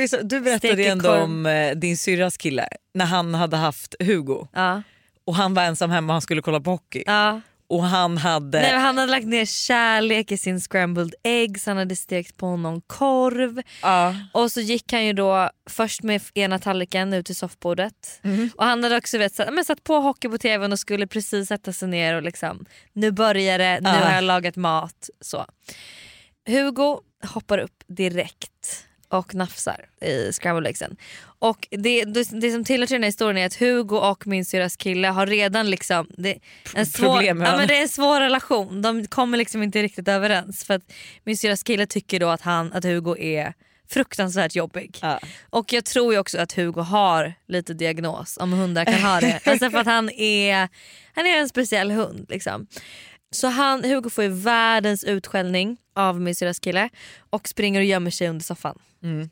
så, du berättade ju ändå om eh, din syrras kille när han hade haft Hugo ja, och han var ensam hemma och han skulle kolla på hockey. ja. Och han hade... Nej, han hade lagt ner kärlek i sin scrambled eggs, han hade stekt på någon korv. ja. Och så gick han ju då först med ena tallriken ut till soffbordet. Mhm. Och han hade också vet, satt, men satt på hockey på tvn och skulle precis sätta sig ner och liksom nu börjar det, nu Ja. har jag lagat mat. Så. Hugo hoppar upp direkt och nafsar i scrambled eggsen. Och det, det, som tillhör till den här historien är att Hugo och min syrras kille har redan liksom det, en svår, ja, men det är en svår relation. De kommer liksom inte riktigt överens. För att min syrras kille tycker då att, han, att Hugo är fruktansvärt jobbig. Ja. Och jag tror ju också att Hugo har lite diagnos om hundar kan ha det. alltså för att han är, han är en speciell hund. Liksom. Så han, Hugo får ju världens utskällning av min syrras kille och springer och gömmer sig under soffan.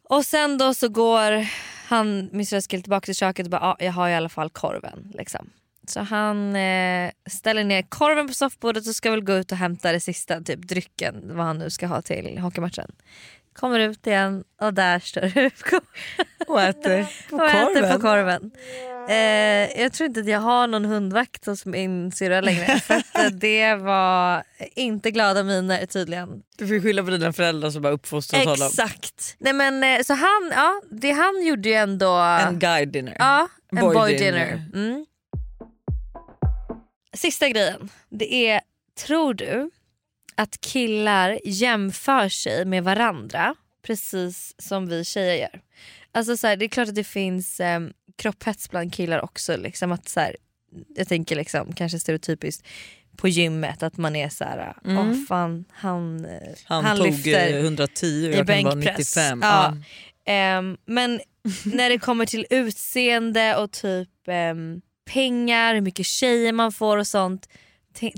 Och sen då så går han, min syrras kille tillbaka till köket och bara ah, jag har i alla fall korven. Liksom. Så han eh, ställer ner korven på soffbordet och ska väl gå ut och hämta det sista, typ drycken, vad han nu ska ha till hockeymatchen. Kommer ut igen och där står Hugo Och äter på och äter korven. på korven. Eh, jag tror inte att jag har någon hundvakt hos min syrra längre. för att eh, det var inte glada miner tydligen. Du får skylla på dina föräldrar som bara uppfostrat honom. Exakt. Nej, men, eh, så han, ja, det han gjorde ju ändå... En guide dinner. ja, en boy boy, dinner. dinner. Mm. Sista grejen. Det är, tror du att killar jämför sig med varandra precis som vi tjejer gör? Alltså så här, det är klart att det finns eh, kropphets bland killar också. Liksom att så här, jag tänker liksom, kanske stereotypiskt på gymmet att man är så här, åh fan han, eh, Han, han, tog lyfter eh, 110 och jag kan vara bänkpress. 95. Ja. Ehm, men när det kommer till utseende och typ ehm, pengar, hur mycket tjejer man får och sånt.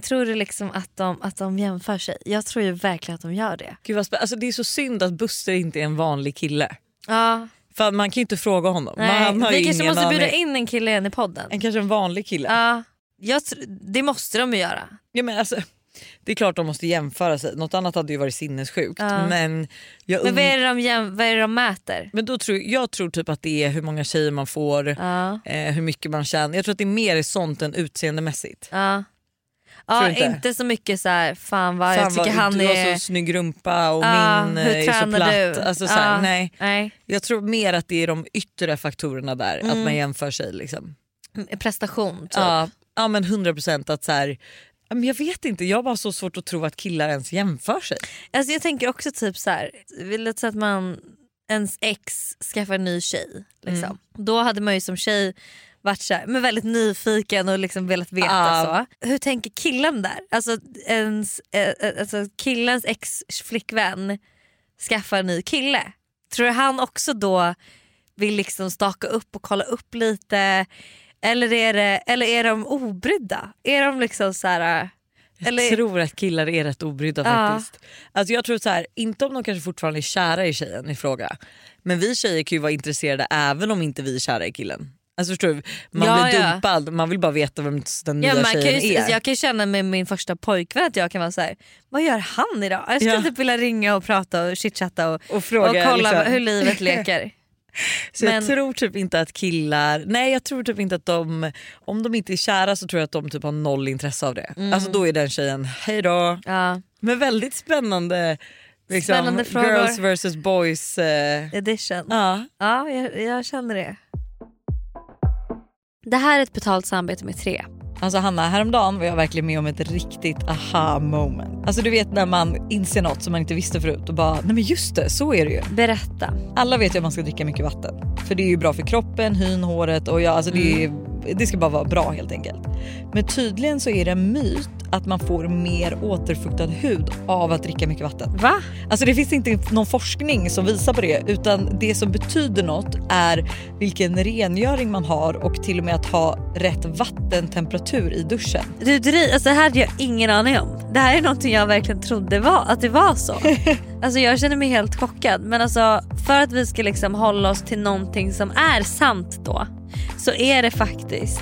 Tror du liksom att de, att de jämför sig? Jag tror ju verkligen att de gör det. Gud vad alltså, det är så synd att Buster inte är en vanlig kille. Ja, För man kan ju inte fråga honom. Nej. har Vi kanske måste bjuda in en kille igen i podden. En, kanske en vanlig kille. Ja, jag det måste de ju göra. Ja, men alltså, det är klart de måste jämföra sig. Något annat hade ju varit sinnessjukt. Ja. Men, jag Men vad är det de, jäm- vad är de mäter? men då tror, jag tror typ att det är hur många tjejer man får, Ja, eh, hur mycket man tjänar. Jag tror att det är mer sånt än utseendemässigt. ja. Ja, du inte? inte? så mycket så här, fan vad jag Fan, tycker vad, han du är... har så snygg rumpa och Ja, min hur eh, är så platt. du? Alltså, så här, Ja. nej. Nej. Jag tror mer att det är de yttre faktorerna där, att Mm. man jämför sig. Liksom. Prestation typ. Ja, ja men 100% att så här, ja, men jag vet inte, jag har bara så svårt att tro att killar ens jämför sig. Alltså jag tänker också typ så här, låt säga att man, ens ex skaffar en ny tjej. Liksom. Mm. Då hade man ju som tjej varit så här, men väldigt nyfiken och liksom velat veta. Ja. så. Hur tänker killen där? Alltså, ens, eh, eh, alltså killens ex flickvän skaffar en ny kille. Tror du han också då vill liksom staka upp och kolla upp lite? Eller är, det, eller är de obrydda? Är de liksom så här... Jag Eller- tror att killar är rätt obrydda Ja. faktiskt. Alltså jag tror så här, inte om de kanske fortfarande är kära i tjejen i fråga. Men vi tjejer kan ju vara intresserade även om inte vi är kära i killen. Alltså förstår du? Man Ja, blir ja. dumpad, man vill bara veta vem den nya man kan tjejen ju, är. jag kan ju känna med min första pojkvän att jag kan vara så här: vad gör han idag? Jag skulle Ja. typ vilja ringa och prata och chitchatta och, och fråga, och kolla liksom. hur livet leker. Så jag Men- tror typ inte att killar, nej jag tror typ inte att de, om de inte är kära så tror jag att de typ har noll intresse av det. Mm. Alltså då är den tjejen, hej då. Ja, Men väldigt spännande, liksom, Spännande frågor. girls versus boys. Eh, edition. ja. Ja, jag, jag känner det. Det här är ett betalt samarbete med Tre. Alltså Hanna, häromdagen var jag verkligen med om ett riktigt aha moment. Alltså du vet när man inser något som man inte visste förut och bara, nej men just det, så är det ju. Berätta. Alla vet ju att man ska dricka mycket vatten. För det är ju bra för kroppen, hyn, håret och ja, alltså det, är, det ska bara vara bra helt enkelt. Men tydligen så är det en myt att man får mer återfuktad hud av att dricka mycket vatten. Va? Alltså det finns inte någon forskning som visar på det utan det som betyder något är vilken rengöring man har och till och med att ha rätt vattentemperatur i duschen. Du, dri- alltså det här hade jag ingen aning om. Det här är någonting jag verkligen trodde var, att det var så. alltså jag känner mig helt chockad men alltså för att vi ska liksom hålla oss till någonting som är sant då så är det faktiskt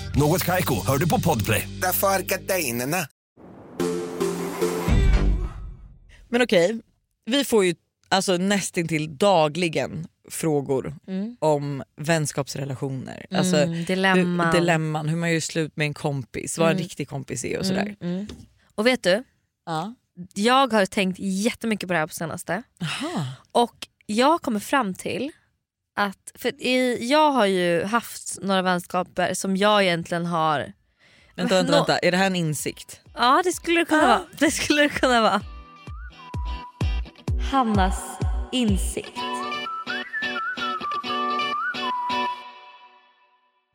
Något Kaiko, hör du på Podplay. Därför är gardinerna. Men okej, vi får ju alltså nästintill dagligen frågor om vänskapsrelationer. Alltså, Mm, dilemman. Hur, dilemman, hur man gör slut med en kompis, vad en riktig kompis är och sådär. Och vet du, Ja. jag har tänkt jättemycket på det här på senaste. Aha. Och jag kommer fram till att, för i, jag har ju haft några vänskaper som jag egentligen har Vänta, vänta, vänta, är det här en insikt? Ja det skulle det kunna vara. Det skulle det kunna vara. Hannas insikt.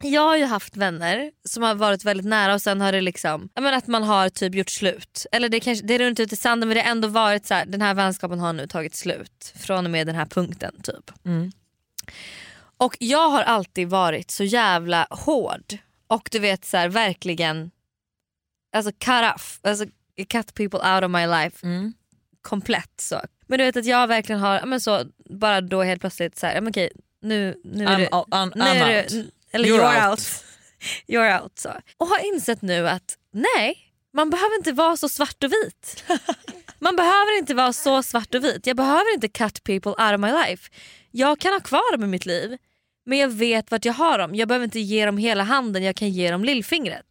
Jag har ju haft vänner som har varit väldigt nära och sen har det liksom, jag menar att man har typ gjort slut. Eller det, kanske, det är runt ut i sanden men det har ändå varit så här, den här vänskapen har nu tagit slut. Från och med den här punkten typ. Och jag har alltid varit så jävla hård. Och du vet så här, verkligen alltså cut off, alltså cut people out of my life komplett så. Men du vet att jag verkligen har, men så bara då helt plötsligt så här, ja, men okej nu, nu är I'm, du, I'm, nu I'm är out. du, eller You're you're, out. out. you're out så. Och har insett nu att nej, man behöver inte vara så svart och vit. Man behöver inte vara så svart och vit. Jag behöver inte cut people out of my life. Jag kan ha kvar dem i mitt liv men jag vet vart jag har dem. Jag behöver inte ge dem hela handen, jag kan ge dem lillfingret.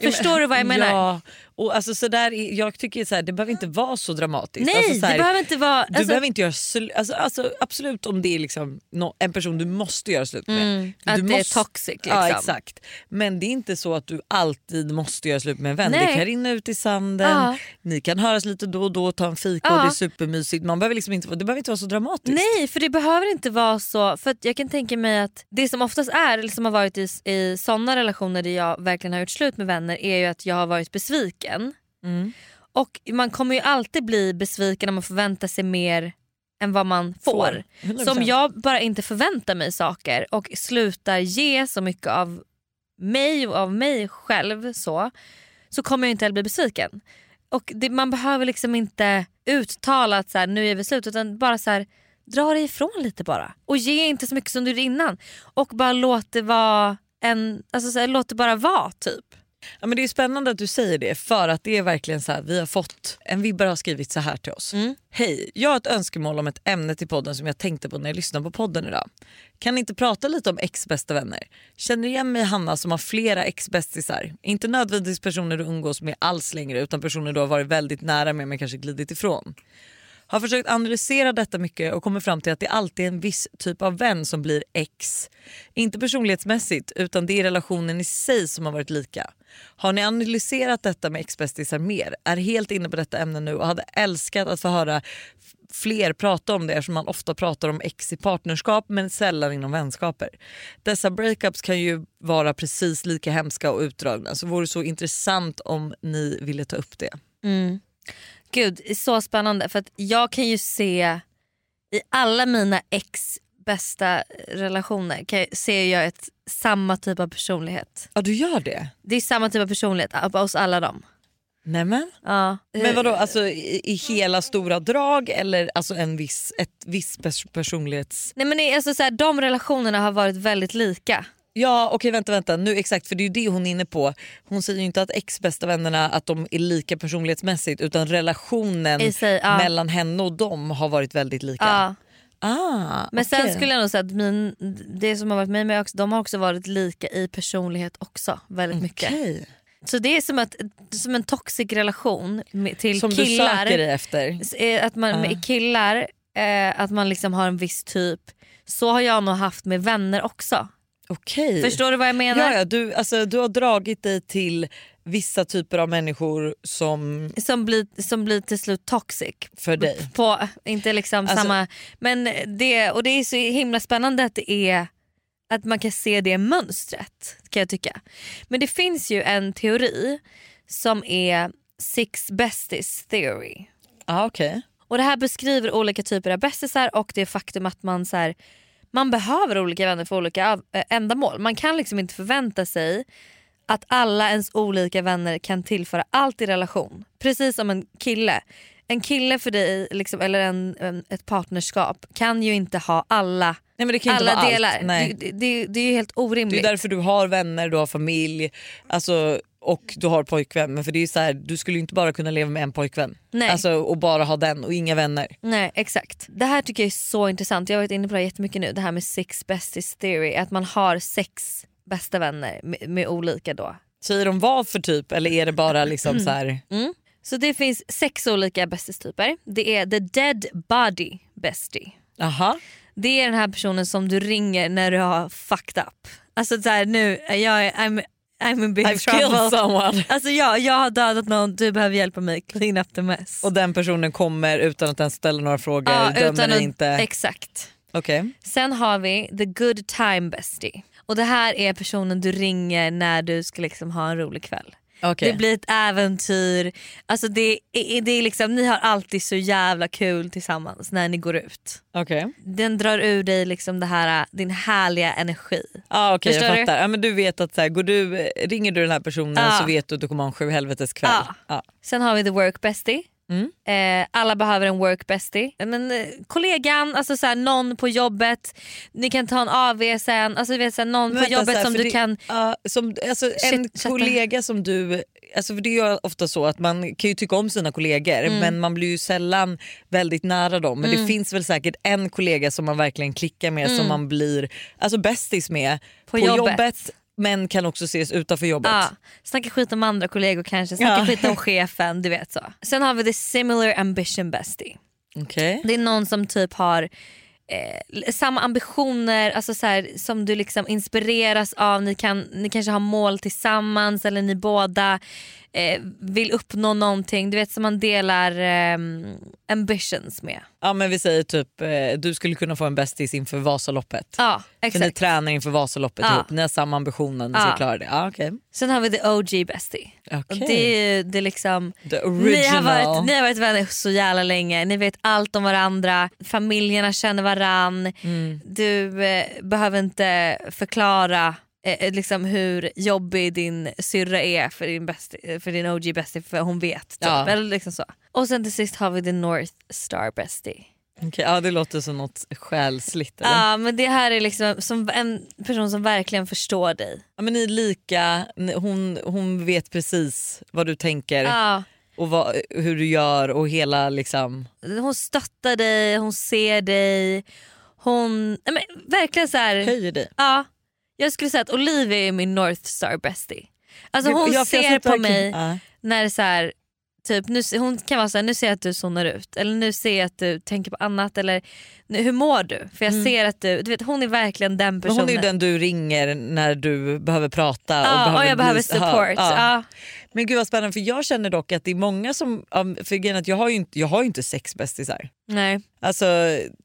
Förstår du vad jag menar? Ja, och alltså så där, är- jag tycker så här, det behöver inte vara så dramatiskt. Nej, alltså så här, det behöver inte vara... Du alltså- behöver inte göra sl- alltså, alltså, absolut om det är liksom en person du måste göra slut med. Mm, du att det är måste- toxic, liksom. Ja exakt. Men det är inte så att du alltid måste göra slut med en vän. Nej. Det kan rinna ut i sanden, Ja. ni kan höras lite då och då, ta en fika Ja. och det är supermysigt. Man behöver liksom inte, det behöver inte vara så dramatiskt. Nej för det behöver inte vara så. För jag kan tänka mig att det som oftast är, eller som har varit i, i sådana relationer där jag verkligen har gjort slut med vänner är ju att jag har varit besviken. Mm. Och man kommer ju alltid bli besviken om man förväntar sig mer än vad man får. Får. 100%. Så om jag bara inte förväntar mig saker och slutar ge så mycket av mig och av mig själv så, så kommer jag inte heller bli besviken. Och det, man behöver liksom inte uttala att så här, nu är vi slut utan bara så här, dra dig ifrån lite bara. Och ge inte så mycket som du gjorde innan. Och bara låt det vara en, alltså så här, låt det bara vara typ. Ja, men det är spännande att du säger det för att det är verkligen så här, vi har fått, en vibbare har skrivit så här till oss. Hej, jag har ett önskemål om ett ämne till podden som jag tänkte på när jag lyssnade på podden idag. Kan ni inte prata lite om ex-bästa vänner? Känner igen mig Hanna som har flera ex-bästisar. Inte nödvändigtvis personer du umgås med alls längre utan personer du har varit väldigt nära med men kanske glidit ifrån. Har försökt analysera detta mycket och kommer fram till att det alltid är en viss typ av vän som blir ex. Inte personlighetsmässigt utan det är relationen i sig som har varit lika. Har ni analyserat detta med ex-bästisar mer? Är helt inne på detta ämne nu och hade älskat att få höra fler prata om det eftersom man ofta pratar om ex i partnerskap men sällan inom vänskaper. Dessa breakups kan ju vara precis lika hemska och utdragna så vore det så intressant om ni ville ta upp det. Mm. Gud, så spännande för att jag kan ju se i alla mina ex bästa relationer kan ser jag ett, samma typ av personlighet. Ja du gör det? Det är samma typ av personlighet hos alla dem. Nämen. Ja. Men vadå, alltså i, i hela stora drag eller alltså en viss, ett viss pers- personlighets... Nej, men det alltså så här, de relationerna har varit väldigt lika. Ja okej vänta vänta nu exakt för det är ju det hon är inne på. Hon säger ju inte att ex bästa vännerna att de är lika personlighetsmässigt utan relationen sig, ja. mellan henne och dem har varit väldigt lika. Ja. Ah, Men sen okej. skulle jag nog säga att min, det som har varit med mig också, de har också varit lika i personlighet också. Väldigt mycket. Så det är som, att, som en toxic relation med, till Som du killar. söker dig efter. Eh, Att man, med killar, eh, att man liksom har en viss typ. Så har jag nog haft med vänner också. Okej. Förstår du vad jag menar? Ja, ja, du, alltså, du har dragit dig till vissa typer av människor som Som, blir, som blir till slut toxic. för dig. På, inte liksom Alltså- samma, men det, och det är så himla spännande att det är att man kan se det mönstret kan jag tycka. Men det finns ju en teori som är six besties theory. Ah, okay. Och Det här beskriver olika typer av bästisar och det faktum att man, så här, man behöver olika vänner för olika eh, ändamål. Man kan liksom inte förvänta sig att alla ens olika vänner kan tillföra allt i relation. Precis som en kille. En kille för dig, liksom, eller en, en, ett partnerskap kan ju inte ha alla, Nej, men det kan ju inte alla vara delar. Allt. Nej. Det, det, det är ju helt Det är orimligt. därför du har vänner, du har familj alltså, och du har pojkvän. Men för det är så här, du skulle ju inte bara kunna leva med en pojkvän Nej. alltså, och bara ha den och inga vänner. Nej exakt. Det här tycker jag är så intressant. Jag har varit inne på det här jättemycket nu. Det här med six besties theory. Att man har sex bästa vänner med, med olika då. Säger de vad för typ eller är det bara liksom så här... Så det finns sex olika bestistyper. Det är the dead body bestie. Aha. Det är den här personen som du ringer när du har fucked up. Alltså så här, nu, jag är, I'm, I'm in big I've trouble. someone. Alltså jag, jag har dödat någon, du behöver hjälpa mig clean up the mess. Och den personen kommer utan att ens ställa några frågor, dömer dig att- inte. Exakt. Okej. Sen har vi the good time bestie. Och det här är personen du ringer när du ska liksom ha en rolig kväll. Okej. Det blir ett äventyr. Alltså det det är liksom, ni har alltid så jävla kul tillsammans när ni går ut. Okej. Den drar ur dig liksom det här, din härliga energi. Ah, Förstår jag du? fattar. Ja, men du vet att så här, går du, ringer du den här personen Ja. så vet du att du kommer ha en sju helvetes kväll. Ja. Ja. Sen har vi the work bestie. Mm. Eh, alla behöver en work bestie. Men, eh, kollegan, alltså så här, någon på jobbet, ni kan ta en AV sen. Alltså, vet, så här, någon Men på vänta, jobbet så här, som du det, kan... ja, som, alltså, en Shit, kollega som du... Alltså för det är ju ofta så att man kan ju tycka om sina kollegor Mm. men man blir ju sällan väldigt nära dem. Men det finns väl säkert en kollega som man verkligen klickar med som man blir alltså bästis med på, Mm. jobbet. jobbet. Men kan också ses utanför jobbet. Ja, snacka skit om andra kollegor kanske, snacka Ja. skit om chefen, du vet så. Sen har vi the similar ambition bestie. Okej. Det är någon som typ har eh, samma ambitioner, alltså så här, som du liksom inspireras av. Ni, kan, ni kanske har mål tillsammans eller ni båda eh, vill uppnå någonting. Du vet som man delar eh, ambitions med. Ja men vi säger typ eh, du skulle kunna få en bästis inför Vasaloppet. Ja För ni exakt. tränar inför Vasaloppet Ja. ihop, ni har samma ambitioner, ni ska Ja. klara det. Ja, okay. Sen har vi the OG bestie. Okej. Och det är det liksom The Ni har, original. varit, ni har varit vänner så jävla länge, ni vet allt om varandra, familjerna känner varann. Mm. Du eh, behöver inte förklara eh, liksom hur jobbig din syrra är för din, bästi, för din OG bestie för hon vet. Typ. Ja. Eller liksom så. Och sen till sist har vi the North Star bestie. Okej, ja, det låter som något själsligt. Eller? Ja men det här är liksom som en person som verkligen förstår dig. Ja, men ni är lika, hon, hon vet precis vad du tänker Ja. och vad, hur du gör och hela liksom... Hon stöttar dig, hon ser dig. Hon, nej, men, verkligen så här. höjer dig. Ja, jag skulle säga att Olivia är min North Star bestie. Alltså hon ja, för jag ser på mig när så här, typ, nu, hon kan vara så här, nu ser jag att du zonar ut eller nu ser jag att du tänker på annat eller nu, hur mår du? För jag ser att du, du vet, hon är verkligen den Men personen. hon är den du ringer när du behöver prata. och, behöver och jag behöver support. Ja. Ja. Men gud vad spännande för jag känner dock att det är många som, för grejen att jag har ju inte, jag har inte sex bästisar. Nej. Alltså,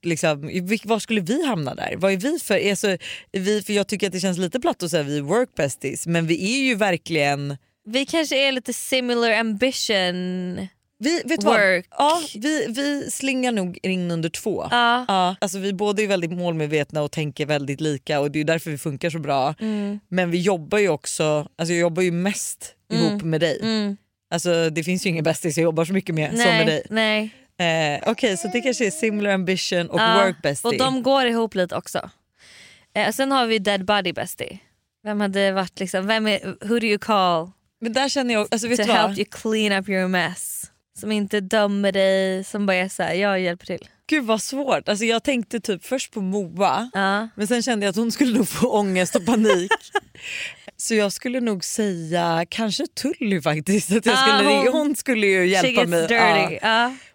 liksom, var skulle vi hamna där? Vad är vi för? Alltså, vi, för jag tycker att det känns lite platt att säga vi är work besties men vi är ju verkligen Vi kanske är lite similar ambition. Vi, vet du vad? Work. Ja, vi, vi slingar nog in under två. Ja. Ja, alltså vi båda är väldigt målmedvetna och tänker väldigt lika och det är därför vi funkar så bra. Mm. Men vi jobbar ju också, alltså jag jobbar ju mest ihop med dig. Mm. Alltså det finns ju ingen bästis jag jobbar så mycket med som med dig. Nej, nej. Eh, Okej så det kanske är similar ambition och Ja, work bestie. Och de går ihop lite också. Eh, sen har vi dead body bestie. Vem hade varit liksom, vem är, who do you call Men där känner jag, alltså vet to help you clean up your mess? Som inte dömer dig, som bara är såhär, jag hjälper till. Gud vad svårt. Alltså jag tänkte typ först på Moa Ja. men sen kände jag att hon skulle nog få ångest och panik. Så jag skulle nog säga kanske Tully faktiskt. Att jag skulle, hon- hon, skulle ju hjälpa mig. dirty.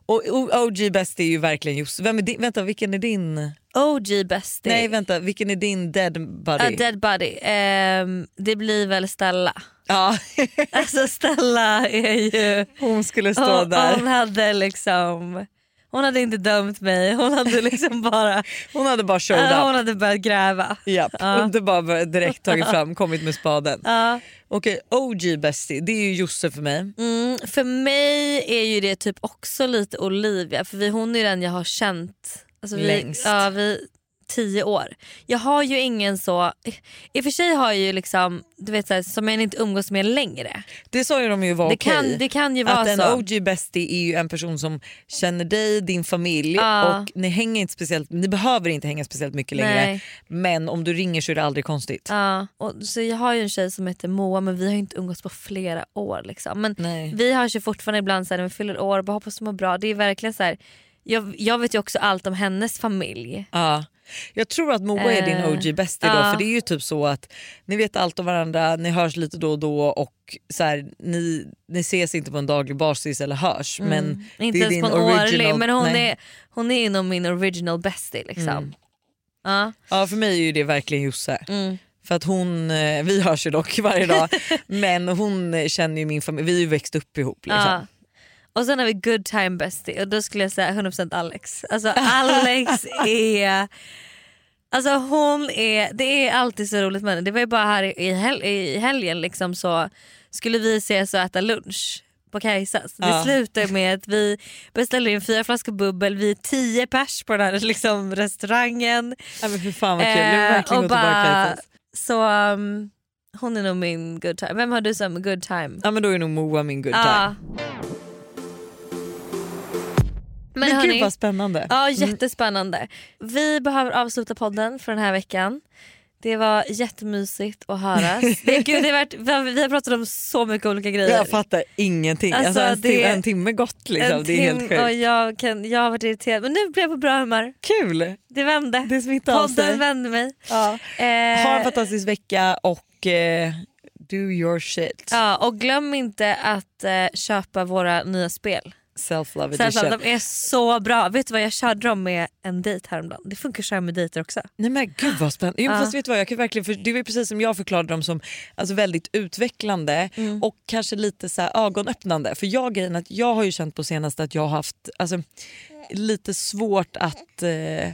Och OG best är ju verkligen just. Vem är din, vänta vilken är din? OG bestie. Nej vänta vilken är din dead buddy? A dead body. Ehm, det blir väl Stella. ja, Alltså Stella är ju... hon skulle stå Hon, där. hon hade liksom... Hon hade inte dömt mig, hon hade liksom bara Hon hade bara showed up. hon hade börjat gräva. Japp, Ja. inte bara direkt tagit fram, kommit med spaden. Ja. Okej, OG bestie, det är ju Josse för mig. Mm, för mig är ju det typ också lite Olivia för vi, hon är den jag har känt alltså vi, Längst. Ja, vi, tio år. Jag har ju ingen så, i och för sig har jag ju liksom, du vet så här, som jag inte umgås med längre. Det sa ju de ju var Det, okej. kan, det kan ju vara Att en så. OG bestie är ju en person som känner dig, din familj Ja. och ni hänger inte speciellt, ni behöver inte hänga speciellt mycket längre. Nej. Men om du ringer så är det aldrig konstigt. Ja, och, så jag har ju en tjej som heter Moa men vi har inte umgåtts på flera år. Liksom. Men Nej. vi har ju fortfarande ibland så här, när vi fyller år bara hoppas de mår bra. Det är verkligen så här, jag, jag vet ju också allt om hennes familj. Ja. Jag tror att Moa är din Eh, OG bestie då ja. för det är ju typ så att ni vet allt om varandra, ni hörs lite då och då och så här, ni, ni ses inte på en daglig basis eller hörs men Mm. Inte det är ens din på en årlig original- men hon nej. är, hon är nog min original bestie. Liksom. Mm. Ja. Ja för mig är ju det verkligen Josse. Mm. För att hon, eh, vi hörs ju dock varje dag men hon känner ju min familj, vi har ju växt upp ihop. Liksom. Ja. Och sen har vi good time bestie och då skulle jag säga 100% Alex. Alltså Alex är... Alltså hon är, det är alltid så roligt med henne. Det var ju bara här i, hel, i helgen liksom så skulle vi ses och äta lunch på Kajsas. Det Ja. slutade med att vi beställde in fyra flaskor bubbel, vi är tio pers på den här liksom, restaurangen. Ja, men för fan vad kul, det Eh, verkligen och bara-. Så um, hon är nog min good time. Vem har du som good time? Ja men då är nog Moa min good time. Ja. Men, Men, hörni, gud vad spännande. Ja, jättespännande. Vi behöver avsluta podden för den här veckan. Det var jättemysigt att höras. Det, gud, det har varit, vi, har, pratat om så mycket olika grejer. Jag fattar ingenting. Alltså, Alltså, en, det- timme, en timme gått liksom. Det är helt sjukt. och jag, kan, jag har varit irriterad men nu blev jag på bra humör. Kul! Det vände. Det smittar av Podden sig. vände mig. Ja. Eh, Ha en fantastisk vecka och eh, do your shit. ja, och glöm inte att eh, köpa våra nya spel. Self-love edition. de är så bra. Vet du vad jag körde dem med en dejt häromdagen. Det funkar så här med dejter också. Nej men gud vad spännande. Jo, fast vet du vad, jag kan verkligen, för det var precis som jag förklarade dem som alltså väldigt utvecklande Mm. och kanske lite så här ögonöppnande. För jag, grejen att jag har ju känt på senaste att jag har haft alltså, lite svårt att eh,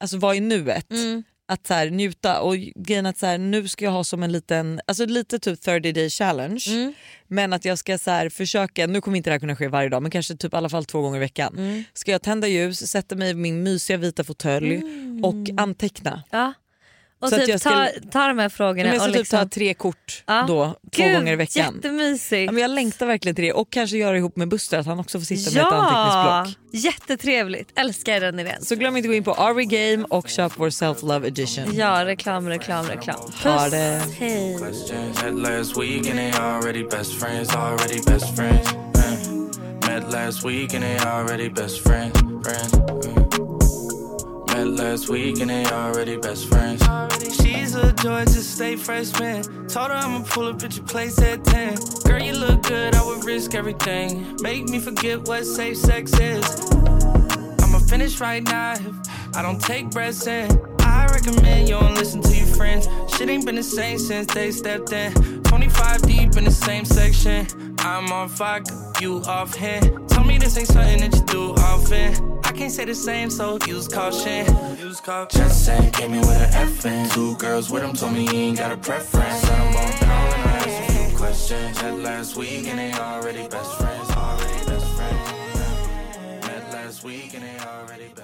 alltså, vara i nuet. Mm. Att så här, njuta och grejen att så här, nu ska jag ha som en liten, alltså lite typ 30 day challenge. Mm. Men att jag ska så här, försöka, nu kommer inte det här kunna ske varje dag men kanske typ i alla fall två gånger i veckan. Mm. Ska jag tända ljus, sätta mig i min mysiga vita fåtölj och anteckna. Ja. Och Så att typ jag ska- ta, ta de här frågorna Men jag ska och typ liksom... ta tre kort Ja. då, två Gud, gånger i veckan. Jättemysigt. Ja, men jag längtar verkligen till det och kanske göra ihop med Buster att han också får sitta med ett anteckningsblock. jättetrevligt. Älskar den idén. Så glöm inte att gå in på Ari Game och köp vår Self-Love edition. Ja, reklam, reklam, reklam. Ha Puss, det. hej. Met last week and they already best friends, friends. Met last week and they already best friends. She's a Georgia State freshman. Told her I'ma pull up at your place at 10. Girl, you look good, I would risk everything. Make me forget what safe sex is. I'ma finish right now I don't take breaths in. I recommend you don't listen to your friends. Shit ain't been the same since they stepped in. 25 deep in the same section. I'm on fire, you off hand. Tell me this ain't something that you do often. Can't say the same, so use caution. Use caution. Just saying, came in with an F in. Two girls with him told me he ain't got a preference. Let him bump down and I asked a few questions. questions. Met last week and they already best friends. Already best friends. Met last week and they already best friends.